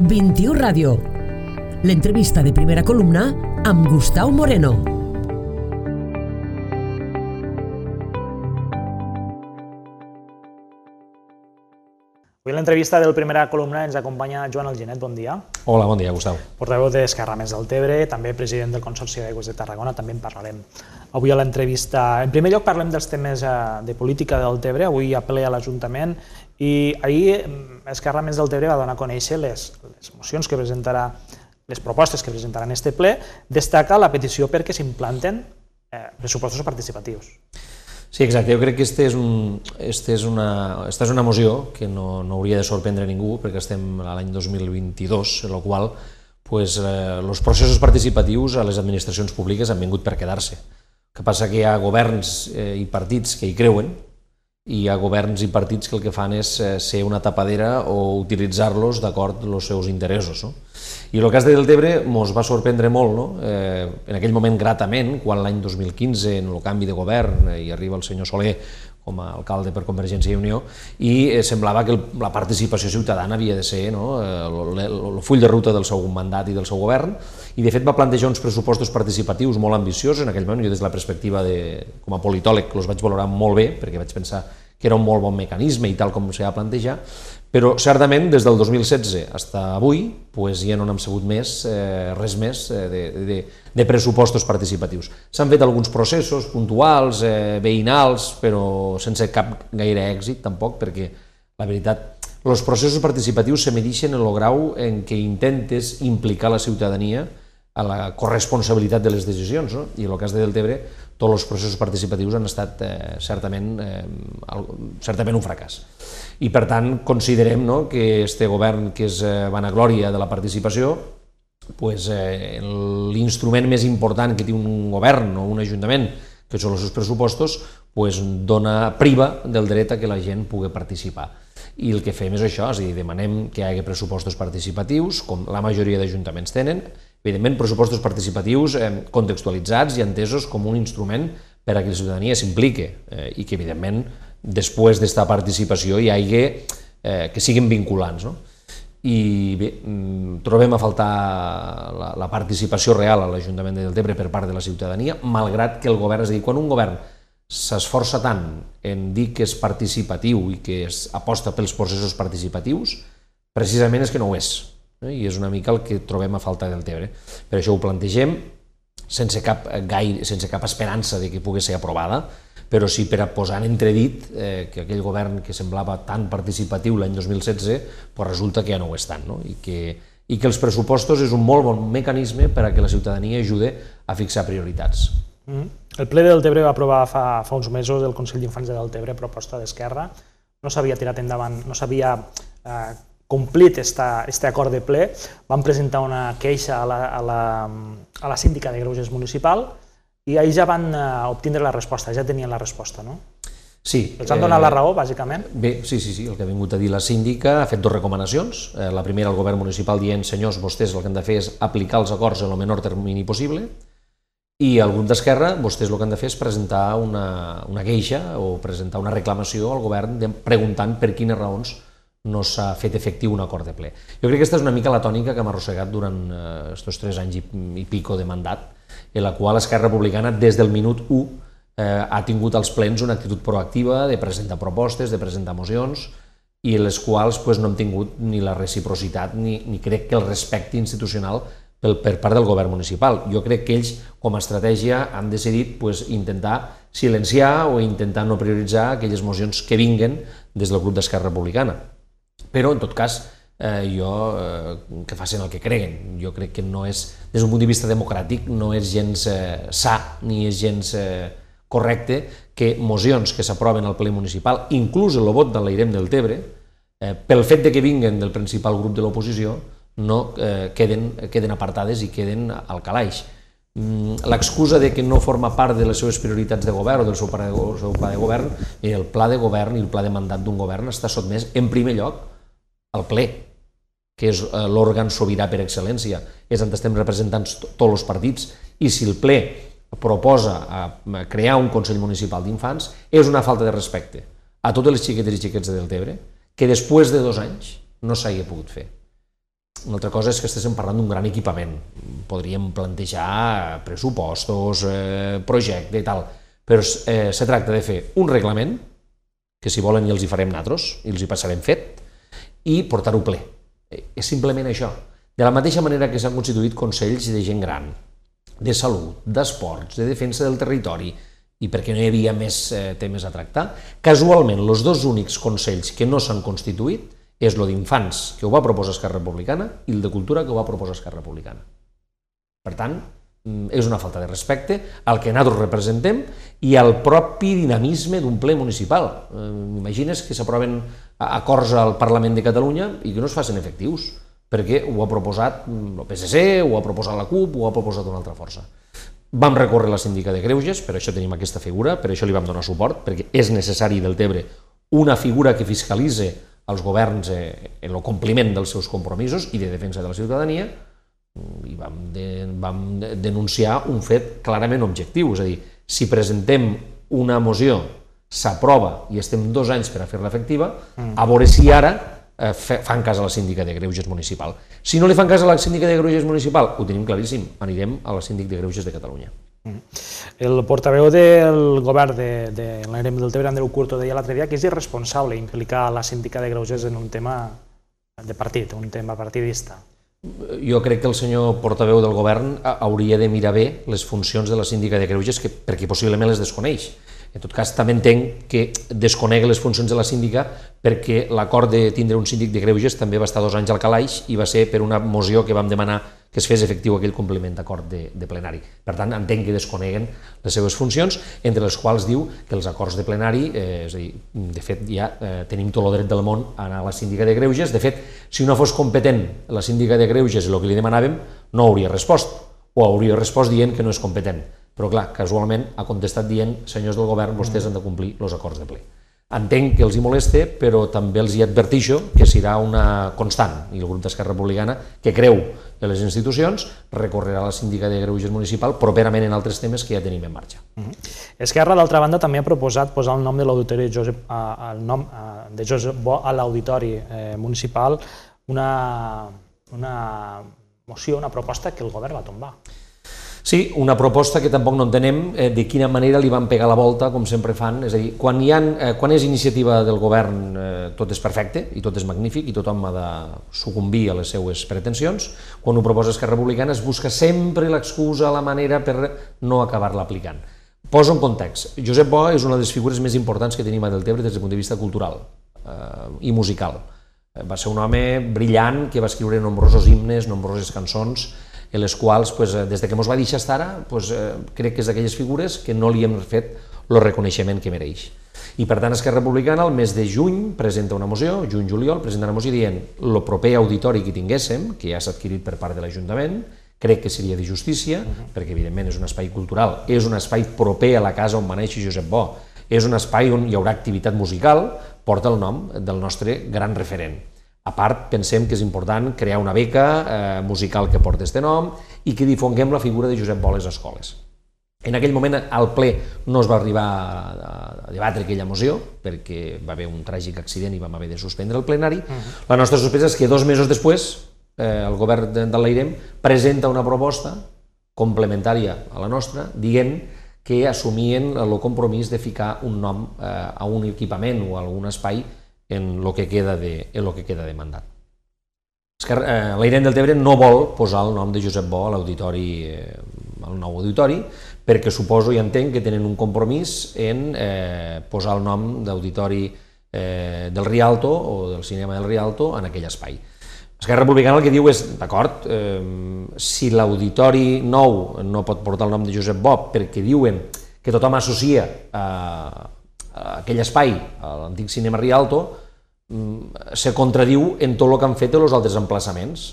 21 Ràdio. L'entrevista de primera columna amb Gustau Moreno. Avui a l'entrevista del primera columna ens acompanya Joan Alginet, bon dia. Hola, bon dia, Gustau. Portaveu d'Esquerra Més del Tebre, també president del Consorci d'Aigües de Tarragona, també en parlarem avui a l'entrevista. En primer lloc parlem dels temes eh, de política del Tebre, avui a ple a l'Ajuntament, i ahir mm, Esquerra Més del Tebre va donar a conèixer les, les mocions que presentarà, les propostes que presentaran este ple, destaca la petició perquè s'implanten eh, pressupostos participatius. Sí, exacte. Jo crec que este és un, este és una, esta és una moció que no, no hauria de sorprendre ningú perquè estem a l'any 2022, en el qual pues, eh, els processos participatius a les administracions públiques han vingut per quedar-se. Que passa que hi ha governs eh, i partits que hi creuen hi ha governs i partits que el que fan és eh, ser una tapadera o utilitzar-los d'acord amb els seus interessos. No? I el cas de Deltebre ens va sorprendre molt, no? eh, en aquell moment gratament, quan l'any 2015, en el canvi de govern, eh, i arriba el senyor Soler com a alcalde per Convergència i Unió, i eh, semblava que la participació ciutadana havia de ser no? el, el, full de ruta del seu mandat i del seu govern, i de fet va plantejar uns pressupostos participatius molt ambiciosos en aquell moment, jo des de la perspectiva de, com a politòleg els vaig valorar molt bé, perquè vaig pensar que era un molt bon mecanisme i tal com s'ha va plantejar, però certament des del 2016 fins avui pues, ja no n'hem sabut més, eh, res més eh, de, de, de pressupostos participatius. S'han fet alguns processos puntuals, eh, veïnals, però sense cap gaire èxit tampoc, perquè la veritat, els processos participatius se medixen en el grau en què intentes implicar la ciutadania a la corresponsabilitat de les decisions, no? i en el cas de Deltebre tots els processos participatius han estat eh, certament, eh, certament un fracàs. I per tant considerem no, que este govern que és eh, vanaglòria de la participació pues, eh, l'instrument més important que té un govern o un ajuntament, que són els seus pressupostos, pues, dona priva del dret a que la gent pugui participar. I el que fem és això, és a dir, demanem que hi hagi pressupostos participatius, com la majoria d'ajuntaments tenen, evidentment pressupostos participatius eh, contextualitzats i entesos com un instrument per a que la ciutadania s'implique eh, i que evidentment després d'esta participació hi hagi eh, que siguin vinculants. No? I bé, mm, trobem a faltar la, la participació real a l'Ajuntament de Deltebre per part de la ciutadania, malgrat que el govern, és a dir, quan un govern s'esforça tant en dir que és participatiu i que es aposta pels processos participatius, precisament és que no ho és. Eh? I és una mica el que trobem a falta del Tebre. Per això ho plantegem sense cap, gaire, sense cap esperança de que pugui ser aprovada, però sí per a posar en entredit eh, que aquell govern que semblava tan participatiu l'any 2016 pues resulta que ja no ho és tant, no? I, que, i que els pressupostos és un molt bon mecanisme per a que la ciutadania ajude a fixar prioritats. Mm -hmm. El ple del Tebre va aprovar fa, fa uns mesos el Consell d'Infants de Deltebre proposta d'Esquerra, no s'havia tirat endavant, no s'havia eh, complit esta, este acord de ple, van presentar una queixa a la, a la, a la síndica de Greuges Municipal i ahir ja van uh, obtindre la resposta, ja tenien la resposta, no? Sí. Els han donat eh, la raó, bàsicament? Bé, sí, sí, sí, el que ha vingut a dir la síndica ha fet dues recomanacions. Eh, la primera, el govern municipal dient, senyors, vostès el que han de fer és aplicar els acords en el menor termini possible, i el grup d'Esquerra, vostès el que han de fer és presentar una, una queixa o presentar una reclamació al govern de, preguntant per quines raons no s'ha fet efectiu un acord de ple. Jo crec que aquesta és una mica la tònica que hem arrossegat durant aquests eh, tres anys i, i pico de mandat, en la qual Esquerra Republicana, des del minut 1, eh, ha tingut als plens una actitud proactiva de presentar propostes, de presentar mocions, i les quals pues, no hem tingut ni la reciprocitat ni, ni crec que el respecte institucional pel, per part del govern municipal. Jo crec que ells, com a estratègia, han decidit pues, intentar silenciar o intentar no prioritzar aquelles mocions que vinguen des del grup d'Esquerra Republicana. Però, en tot cas, eh, jo, eh, que facin el que creguen. Jo crec que no és, des d'un punt de vista democràtic, no és gens eh, sa ni és gens eh, correcte que mocions que s'aproven al ple municipal, inclús el vot de l'Airem del Tebre, eh, pel fet de que vinguen del principal grup de l'oposició, no eh, queden, queden apartades i queden al calaix. Mm, l'excusa de que no forma part de les seves prioritats de govern o del seu de, seu pla de govern, el pla de govern i el pla de mandat d'un govern està sotmès en primer lloc al ple, que és eh, l'òrgan sobirà per excel·lència, és on estem representants tots els partits, i si el ple proposa a crear un Consell Municipal d'Infants, és una falta de respecte a totes les xiquetes i xiquets de Deltebre, que després de dos anys no s'hagi pogut fer. Una altra cosa és que estéssim parlant d'un gran equipament. Podríem plantejar pressupostos, eh, projecte i tal, però eh, se tracta de fer un reglament, que si volen i els hi farem natros, i els hi passarem fet, i portar-ho ple. Eh, és simplement això. De la mateixa manera que s'han constituït consells de gent gran, de salut, d'esports, de defensa del territori, i perquè no hi havia més eh, temes a tractar, casualment, els dos únics consells que no s'han constituït és el d'infants, que ho va proposar Esquerra Republicana, i el de cultura, que ho va proposar Esquerra Republicana. Per tant, mm, és una falta de respecte al que nosaltres representem i al propi dinamisme d'un ple municipal. Eh, Imagines que s'aproven acords al Parlament de Catalunya i que no es facin efectius, perquè ho ha proposat mm, el PSC, ho ha proposat la CUP, ho ha proposat una altra força. Vam recórrer la síndica de Greuges, per això tenim aquesta figura, per això li vam donar suport, perquè és necessari del Tebre una figura que fiscalitze als governs eh, en el compliment dels seus compromisos i de defensa de la ciutadania i vam, de, vam denunciar un fet clarament objectiu, és a dir, si presentem una moció, s'aprova i estem dos anys per a fer-la efectiva, mm. a veure si ara eh, fan cas a la síndica de Greuges municipal. Si no li fan cas a la síndica de Greuges municipal, ho tenim claríssim, anirem a la síndic de Greuges de Catalunya. Mm. El portaveu del govern de, de l'ARM del Tebre, Andreu Curto, deia l'altre dia que és irresponsable implicar la síndica de Greuges en un tema de partit, un tema partidista jo crec que el senyor portaveu del govern hauria de mirar bé les funcions de la síndica de Greuges, que, perquè possiblement les desconeix. En tot cas, també entenc que desconegui les funcions de la síndica perquè l'acord de tindre un síndic de Greuges també va estar dos anys al calaix i va ser per una moció que vam demanar que es fes efectiu aquell compliment d'acord de, de plenari. Per tant, entenc que desconeguen les seves funcions, entre les quals diu que els acords de plenari, eh, és a dir, de fet ja eh, tenim tot el dret del món a anar a la síndica de Greuges, de fet, si no fos competent la síndica de Greuges el que li demanàvem, no hauria respost, o hauria respost dient que no és competent. Però clar, casualment ha contestat dient, senyors del govern, vostès han de complir els acords de ple. Entenc que els hi moleste, però també els hi advertixo que serà una constant, i el grup d'Esquerra Republicana, que creu en les institucions, recorrerà a la síndica de Greuges Municipal properament en altres temes que ja tenim en marxa. Uh -huh. Esquerra, d'altra banda, també ha proposat posar el nom de l'auditori Josep, el nom de Josep Bo a l'auditori eh, municipal, una, una moció, una proposta que el govern va tombar. Sí, una proposta que tampoc no entenem eh, de quina manera li van pegar la volta, com sempre fan, és a dir, quan, hi ha, eh, quan és iniciativa del govern eh, tot és perfecte i tot és magnífic i tothom ha de sucumbir a les seues pretensions, quan ho proposa Esquerra Republicana es busca sempre l'excusa, la manera per no acabar-la aplicant. Poso en context, Josep Bo és una de les figures més importants que tenim a Deltebre des del punt de vista cultural eh, i musical. Eh, va ser un home brillant que va escriure nombrosos himnes, nombroses cançons, en les quals, pues, eh, des de que ens va deixar estar pues, eh, crec que és d'aquelles figures que no li hem fet el reconeixement que mereix. I per tant Esquerra Republicana el mes de juny presenta una moció, juny-juliol, presenta una moció dient el proper auditori que tinguéssim, que ja s'ha adquirit per part de l'Ajuntament, crec que seria de justícia, uh -huh. perquè evidentment és un espai cultural, és un espai proper a la casa on va néixer Josep Bo, és un espai on hi haurà activitat musical, porta el nom del nostre gran referent. A part, pensem que és important crear una beca eh, musical que porti aquest nom i que difonguem la figura de Josep Bo a les escoles. En aquell moment al ple no es va arribar a debatre aquella moció perquè va haver un tràgic accident i vam haver de suspendre el plenari. Uh -huh. La nostra sorpresa és que dos mesos després eh, el govern de, de l'AIREM presenta una proposta complementària a la nostra dient que assumien el compromís de ficar un nom eh, a un equipament o a algun espai en el que queda de, en lo que queda de mandat. Eh, L'Airent del Tebre no vol posar el nom de Josep Bo a l'auditori, eh, al nou auditori, perquè suposo i entenc que tenen un compromís en eh, posar el nom d'auditori eh, del Rialto o del cinema del Rialto en aquell espai. Esquerra Republicana el que diu és, d'acord, eh, si l'auditori nou no pot portar el nom de Josep Bob perquè diuen que tothom associa a, aquell espai, l'antic cinema Rialto, mm, se contradiu en tot el que han fet els altres emplaçaments,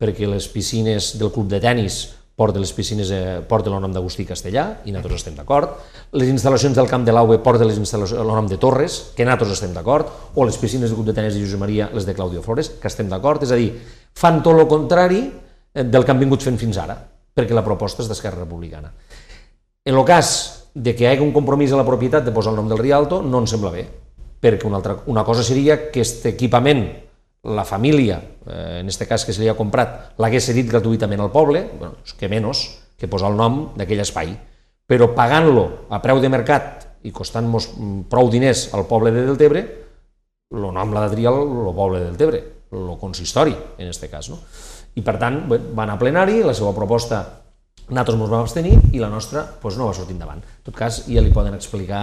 perquè les piscines del club de tennis porten les piscines, eh, porten el nom d'Agustí Castellà, i nosaltres estem d'acord. Les instal·lacions del Camp de l'Aue porten les instal·lacions, el nom de Torres, que nosaltres estem d'acord, o les piscines del club de tennis de Josep Maria, les de Claudio Flores, que estem d'acord. És a dir, fan tot el contrari eh, del que han vingut fent fins ara, perquè la proposta és d'Esquerra Republicana. En el cas de que hi hagi un compromís a la propietat de posar el nom del Rialto no ens sembla bé, perquè una, altra, una cosa seria que aquest equipament la família, eh, en aquest cas que se li ha comprat, l'hagués cedit gratuïtament al poble, bueno, que menys que posar el nom d'aquell espai, però pagant-lo a preu de mercat i costant-nos prou diners al poble de Deltebre, el nom l'ha de triar el poble de Deltebre, el consistori, en aquest cas. No? I per tant, bé, va anar a plenari, la seva proposta nosaltres ens vam abstenir i la nostra doncs, no va sortir endavant. En tot cas, ja li poden explicar,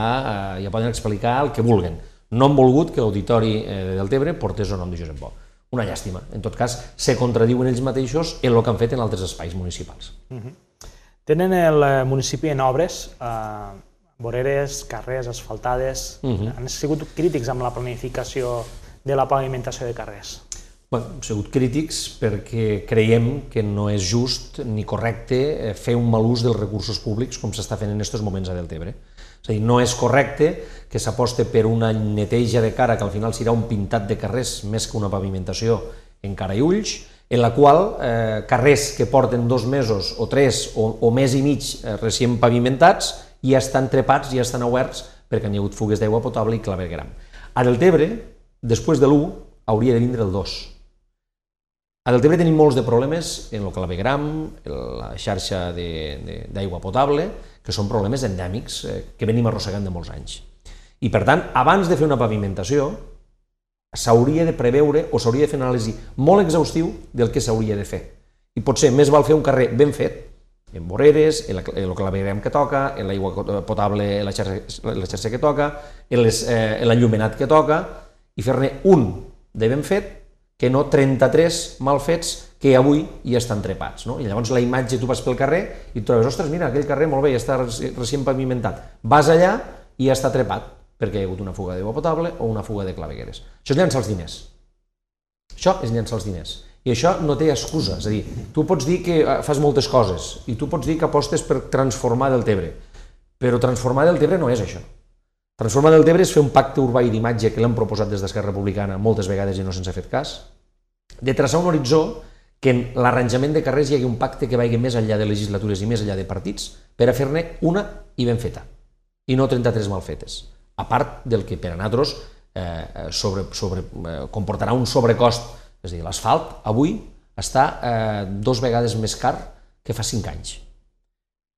eh, ja poden explicar el que vulguen. No han volgut que l'auditori eh, de Deltebre portés el nom de Josep Bo. Una llàstima. En tot cas, se contradiuen ells mateixos en el que han fet en altres espais municipals. Uh mhm. -huh. Tenen el eh, municipi en obres, eh, voreres, carrers asfaltades. Uh mhm. -huh. Han sigut crítics amb la planificació de la pavimentació de carrers. Bueno, hem sigut crítics perquè creiem que no és just ni correcte eh, fer un mal ús dels recursos públics com s'està fent en aquests moments a Deltebre. És a dir, no és correcte que s'aposte per una neteja de cara que al final serà un pintat de carrers més que una pavimentació en cara i ulls, en la qual eh, carrers que porten dos mesos o tres o, o més i mig eh, recient pavimentats ja estan trepats, ja estan oberts perquè hi ha hagut fugues d'aigua potable i clavegram. A Deltebre, després de l'1, hauria de vindre el 2. A Deltebre tenim molts de problemes en el clavegram, la xarxa d'aigua potable, que són problemes endèmics eh, que venim arrossegant de molts anys. I per tant, abans de fer una pavimentació, s'hauria de preveure o s'hauria de fer una anàlisi molt exhaustiu del que s'hauria de fer. I potser més val fer un carrer ben fet, en voreres, en, la, en el clavegram que toca, en l'aigua potable, en la xarxa, la xarxa que toca, en eh, l'enllumenat que toca, i fer-ne un de ben fet que no 33 mal fets que avui ja estan trepats. No? I llavors la imatge, tu vas pel carrer i trobes, ostres, mira, aquell carrer molt bé, ja està recient pavimentat. Vas allà i ja està trepat, perquè hi ha hagut una fuga d'aigua potable o una fuga de clavegueres. Això és llançar els diners. Això és llançar els diners. I això no té excusa, és a dir, tu pots dir que eh, fas moltes coses i tu pots dir que apostes per transformar del Tebre, però transformar del Tebre no és això. Transformar del Tebre és fer un pacte urbà i d'imatge que l'hem proposat des d'Esquerra Republicana moltes vegades i no se'ns ha fet cas, de traçar un horitzó que en l'arranjament de carrers hi hagi un pacte que vagi més enllà de legislatures i més enllà de partits per a fer-ne una i ben feta, i no 33 mal fetes. A part del que per a nosaltres eh, sobre, sobre, eh, comportarà un sobrecost, és a dir, l'asfalt avui està eh, dos vegades més car que fa cinc anys.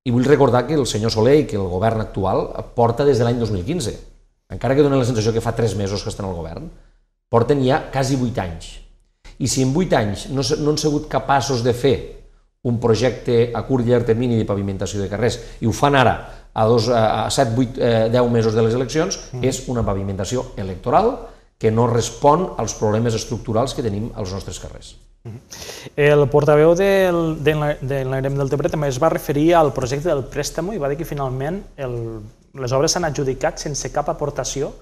I vull recordar que el senyor Soler i que el govern actual porta des de l'any 2015, encara que dona la sensació que fa tres mesos que estan al govern, porten ja quasi vuit anys i si en 8 anys no, no han sigut capaços de fer un projecte a curt i llarg termini de pavimentació de carrers i ho fan ara a, dos, a 7, 8, eh, 10 mesos de les eleccions, mm. és una pavimentació electoral que no respon als problemes estructurals que tenim als nostres carrers. El portaveu del, de, l'AREM del Tebre també es va referir al projecte del préstamo i va dir que finalment el, les obres s'han adjudicat sense cap aportació,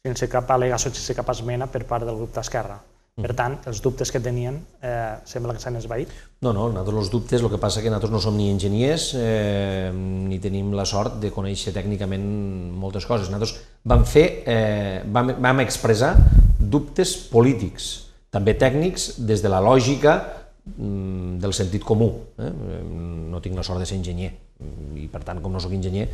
sense cap al·legació, sense cap esmena per part del grup d'Esquerra. Per tant, els dubtes que tenien eh, sembla que s'han esvaït. No, no, nosaltres els dubtes, el que passa que nosaltres no som ni enginyers eh, ni tenim la sort de conèixer tècnicament moltes coses. Nosaltres vam fer, eh, vam, vam expressar dubtes polítics, també tècnics, des de la lògica mm, del sentit comú. Eh? No tinc la sort de ser enginyer i per tant, com no sóc enginyer,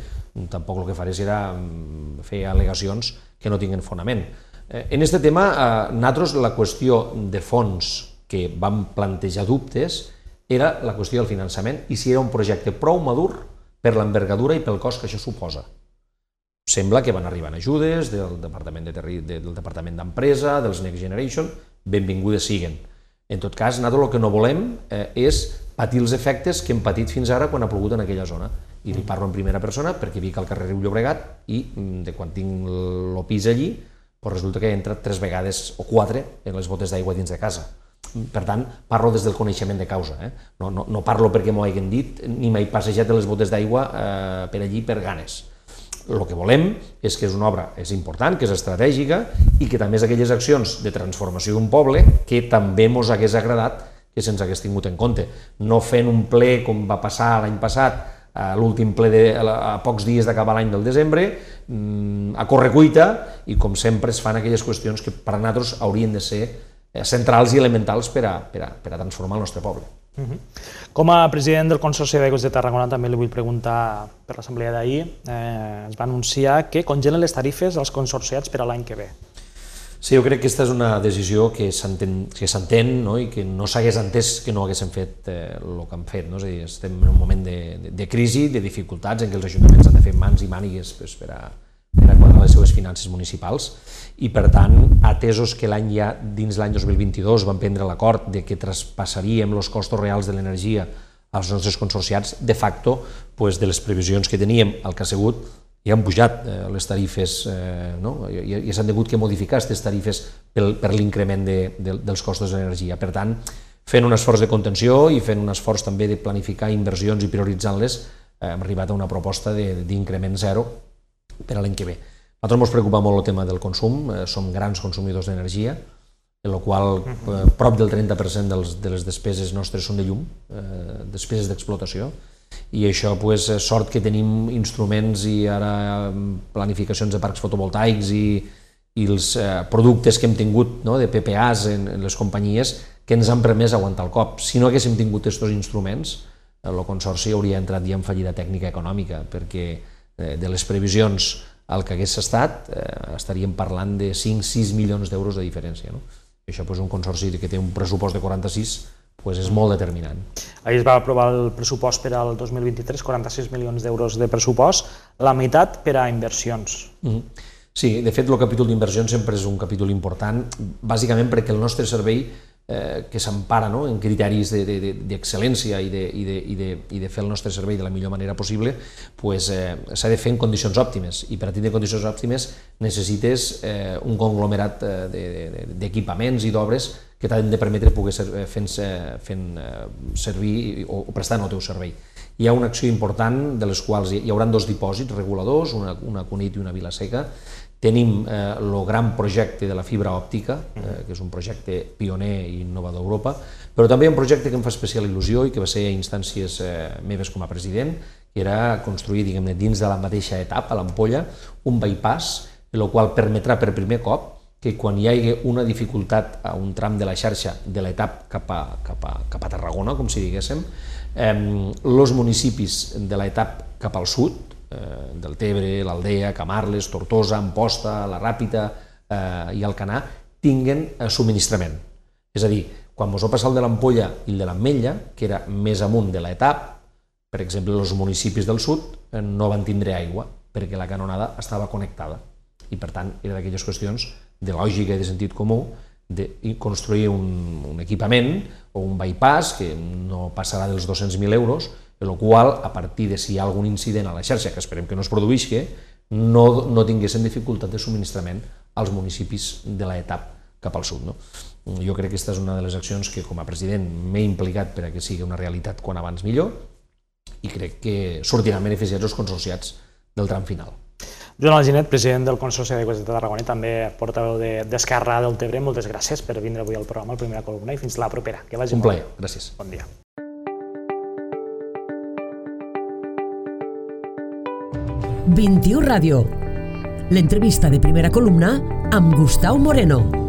tampoc el que faré serà mm, fer al·legacions que no tinguen fonament Eh, en aquest tema, eh, nosaltres la qüestió de fons que vam plantejar dubtes era la qüestió del finançament i si era un projecte prou madur per l'envergadura i pel cost que això suposa. Sembla que van arribant ajudes del Departament de del Departament d'Empresa, dels Next Generation, benvingudes siguen. En tot cas, nosaltres el que no volem eh, és patir els efectes que hem patit fins ara quan ha plogut en aquella zona. I li parlo en primera persona perquè vic al carrer Riu Llobregat i mm, de quan tinc el pis allí, però resulta que he entrat tres vegades o quatre en les botes d'aigua dins de casa. Per tant, parlo des del coneixement de causa. Eh? No, no, no parlo perquè m'ho hagin dit, ni m'he passejat de les botes d'aigua eh, per allí per ganes. El que volem és que és una obra és important, que és estratègica i que també és aquelles accions de transformació d'un poble que també ens hagués agradat que se'ns hagués tingut en compte. No fent un ple com va passar l'any passat, a l'últim ple de, a pocs dies d'acabar l'any del desembre, mm, a correcuita, i com sempre es fan aquelles qüestions que per a nosaltres haurien de ser eh, centrals i elementals per a, per a, per a transformar el nostre poble. -huh. Com a president del Consorci d'Aigües de Tarragona també li vull preguntar per l'assemblea d'ahir, eh, es va anunciar que congelen les tarifes als consorciats per a l'any que ve. Sí, jo crec que aquesta és una decisió que s'entén no? i que no s'hagués entès que no haguéssim fet eh, el que han fet. No? És a dir, estem en un moment de, de, de crisi, de dificultats, en què els ajuntaments han de fer mans i mànigues per, a, quadrar les seves finances municipals i per tant, atesos que l'any ja, dins l'any 2022 van prendre l'acord de que traspassaríem els costos reals de l'energia als nostres consorciats, de facto, pues, de les previsions que teníem, el que ha sigut i han pujat eh, les tarifes, eh, no? i, i s'han hagut que modificar aquestes tarifes pel, per l'increment de, de, dels costos d'energia. Per tant, fent un esforç de contenció i fent un esforç també de planificar inversions i prioritzant-les, eh, hem arribat a una proposta d'increment zero per a l'any que ve. A nosaltres ens preocupa molt el tema del consum, eh, som grans consumidors d'energia, en la qual eh, prop del 30% dels, de les despeses nostres són de llum, eh, despeses d'explotació, i això pues, sort que tenim instruments i ara mm, planificacions de parcs fotovoltaics i, i els eh, productes que hem tingut no, de PPAs en, en les companyies que ens han permès aguantar el cop. Si no haguéssim tingut aquests instruments, eh, el Consorci hauria entrat ja en fallida tècnica econòmica, perquè eh, de les previsions al que hagués estat eh, estaríem parlant de 5-6 milions d'euros de diferència. No? I això pues, un consorci que té un pressupost de 46 pues és molt determinant. Ahir es va aprovar el pressupost per al 2023, 46 milions d'euros de pressupost, la meitat per a inversions. Mm -hmm. Sí, de fet, el capítol d'inversions sempre és un capítol important, bàsicament perquè el nostre servei eh, que s'empara no? en criteris d'excel·lència i, de, i, de, i, de, i de fer el nostre servei de la millor manera possible, pues, eh, s'ha de fer en condicions òptimes i per a tindre condicions òptimes necessites eh, un conglomerat d'equipaments de, de, i d'obres que t'han de permetre poder ser, eh, fent, fent eh, servir o, o prestant el teu servei. Hi ha una acció important de les quals hi, hi haurà dos dipòsits reguladors, una, una Cunit i una Vila Seca, Tenim el eh, gran projecte de la fibra òptica, eh, que és un projecte pioner i innovador d'Europa, però també un projecte que em fa especial il·lusió i que va ser a instàncies eh, meves com a president, que era construir diguem dins de la mateixa etapa, l'ampolla, un bypass, el qual permetrà per primer cop que quan hi hagi una dificultat a un tram de la xarxa de l'etap cap, a, cap, a, cap a Tarragona, com si diguéssim, eh, els municipis de l'etap cap al sud, eh, del Tebre, l'Aldea, Camarles, Tortosa, Amposta, la Ràpita eh, i Alcanar tinguen eh, subministrament. És a dir, quan vos heu passat el de l'Ampolla i el de l'Ametlla, que era més amunt de l'etap, per exemple, els municipis del sud eh, no van tindre aigua perquè la canonada estava connectada i per tant era d'aquelles qüestions de lògica i de sentit comú de construir un, un equipament o un bypass que no passarà dels 200.000 euros el qual, a partir de si hi ha algun incident a la xarxa, que esperem que no es produïsca, no, no tinguessin dificultat de subministrament als municipis de l'etap cap al sud. No? Jo crec que aquesta és una de les accions que com a president m'he implicat per a que sigui una realitat quan abans millor i crec que sortiran beneficiats els consorciats del tram final. Joan Alginet, president del Consorci d'Aigües de Tarragona i també portaveu d'Esquerra del Tebre, moltes gràcies per vindre avui al programa, al Primera Columna, i fins la propera. Que vagi Un plaer, gràcies. Bon dia. 21 Ràdio. L'entrevista de primera columna amb Gustau Moreno.